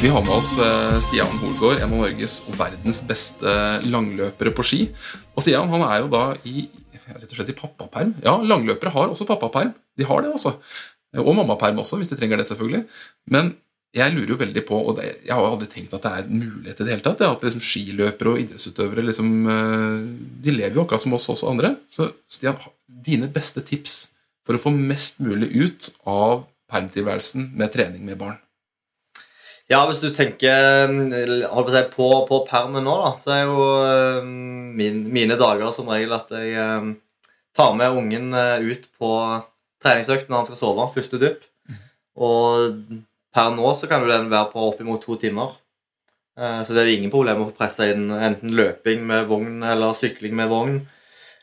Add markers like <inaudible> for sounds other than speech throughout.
Vi har med oss eh, Stian Holgaard, en av Norges og verdens beste langløpere på ski. Og Stian han er jo da i rett og slett i pappaperm. Ja, langløpere har også pappaperm. De har det, altså. Og mammaperm også, hvis de trenger det, selvfølgelig. Men jeg lurer jo veldig på, og det, jeg har jo aldri tenkt at det er en mulighet i det hele tatt, det at liksom skiløpere og idrettsutøvere liksom, eh, de lever jo akkurat som oss også andre. Så Stian, dine beste tips for å få mest mulig ut av permtilværelsen med trening med barn? Ja, hvis du tenker holdt på, si, på, på permen nå, da, så er jo eh, min, mine dager som regel at jeg eh, tar med ungen eh, ut på treningsøkt når han skal sove, første dupp. Og per nå så kan jo den være på oppimot to timer. Så det er jo ingen problem å få pressa inn enten løping med vogn eller sykling med vogn.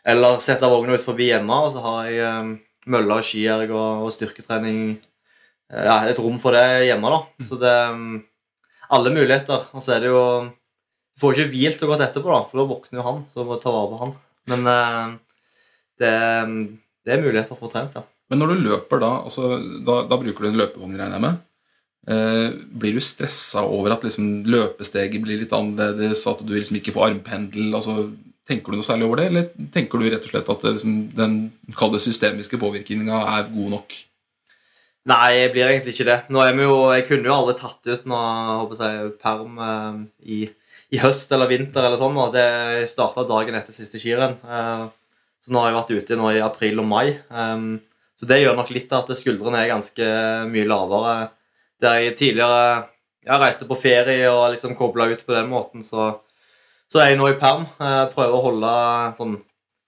Eller sette vogna ut forbi hjemme, og så har jeg møller, skierg og, og styrketrening ja, et rom for det hjemme. da. Så det er mm, alle muligheter. Og så er det jo Du får ikke hvilt så godt etterpå, da, for da våkner jo han, så må du ta vare på han. Men uh, det, det, er muligheter for å trent, ja. Men når du løper da, altså, da, da bruker du en løpevogn, regner jeg med. Eh, blir du stressa over at liksom, løpesteget blir litt annerledes, at du liksom ikke får armpendel? altså Tenker du noe særlig over det, eller tenker du rett og slett at det, liksom, den systemiske påvirkninga er god nok? Nei, jeg blir egentlig ikke det. Nå er vi jo, Jeg kunne jo aldri tatt ut noe håper jeg, perm eh, i, i, høst eller vinter eller sånn. og Det starta dagen etter siste skirenn. Eh, så nå har jeg vært ute nå i april og mai. Eh, så det gjør nok litt at skuldrene er ganske mye lavere. Der jeg tidligere jeg reiste på ferie og liksom kobla ut på den måten, så, så er jeg nå i perm. Jeg prøver å holde sånn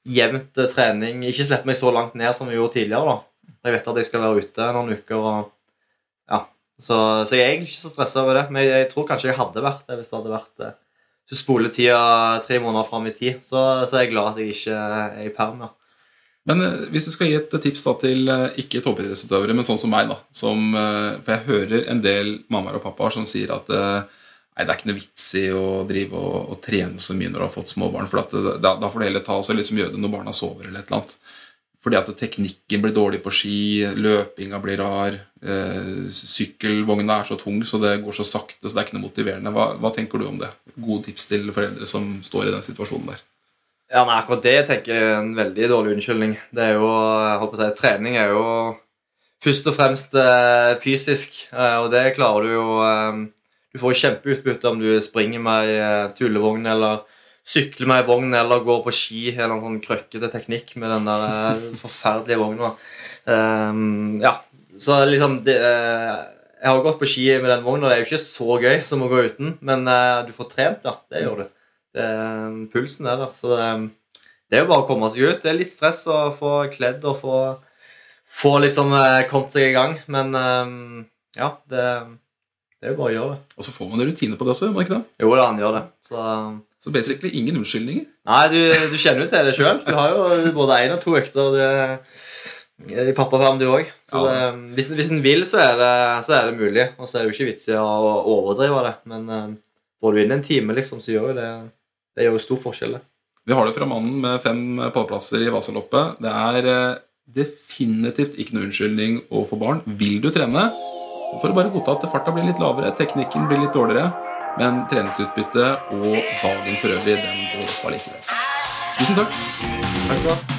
jevnt trening. Ikke slippe meg så langt ned som vi gjorde tidligere. da. Jeg vet at jeg skal være ute noen uker. og ja, Så, så jeg er egentlig ikke så stressa over det. Men jeg, tror kanskje jeg hadde vært det hvis det hadde vært det. Hvis du spoler tida tre måneder fram i tid, så, så, er jeg glad at jeg ikke er i perm. Ja. Men eh, hvis du skal gi et tips da til eh, ikke toppidrettsutøvere, men sånn som meg, da som, eh, For jeg hører en del mammaer og pappaer som sier at nei, det er ikke noe vits i å drive og, og trene så mye når du har fått småbarn. For det, da, da, får du heller ta og liksom gjøre det når barna sover. eller et eller annet. Fordi at teknikken blir dårlig på ski, løpinga blir rar, eh, sykkelvogna er så tung så det går så sakte, så det er ikke noe motiverende. Hva, hva, tenker du om det? Gode tips til foreldre som står i den situasjonen der? Ja, nei, Akkurat det tenker jeg er en veldig dårlig unnskyldning. Det er jo, jeg håper å si, Trening er jo først og fremst eh, fysisk, eh, og det klarer du jo eh, Du får kjempeutbytte om du springer med ei tullevogn eller sykle med ei vogn eller gå på ski eller en sånn krøkkete teknikk med den der eh, <laughs> forferdelige vogna. Um, ja, så liksom det, uh, Jeg har gått på ski med den vogna. Det er jo ikke så gøy som å gå uten, men uh, du får trent, ja. Det gjør du. Det, um, pulsen er der. Så det, det, er jo bare å komme seg ut. Det er litt stress å få kledd og få, få liksom kommet seg i gang, men um, ja, det, det er jo bare å gjøre det. Og så får man rutine på det også, gjør man ikke det? Jo da, han gjør det. Så så basically ingen unnskyldninger? Nei, du, du kjenner jo til det sjøl. Du har jo både én og to økter i pappaperm, du òg. Så ja. det, hvis, hvis en vil, så er, det, så er, det, mulig. Og så er det jo ikke vits i å overdrive det. Men uh, får du inn en time, liksom, så gjør jo det Det gjør jo stor forskjell, det. Vi har det fra mannen med fem pallplasser i Vasaloppet. Det er definitivt ikke noe unnskyldning å få barn. Vil du trene, får du bare godta at farta blir litt lavere, teknikken blir litt dårligere. Men treningsutbyttet og dagen for øvrig, den går opp allikevel. Tusen takk. Takk skal du ha.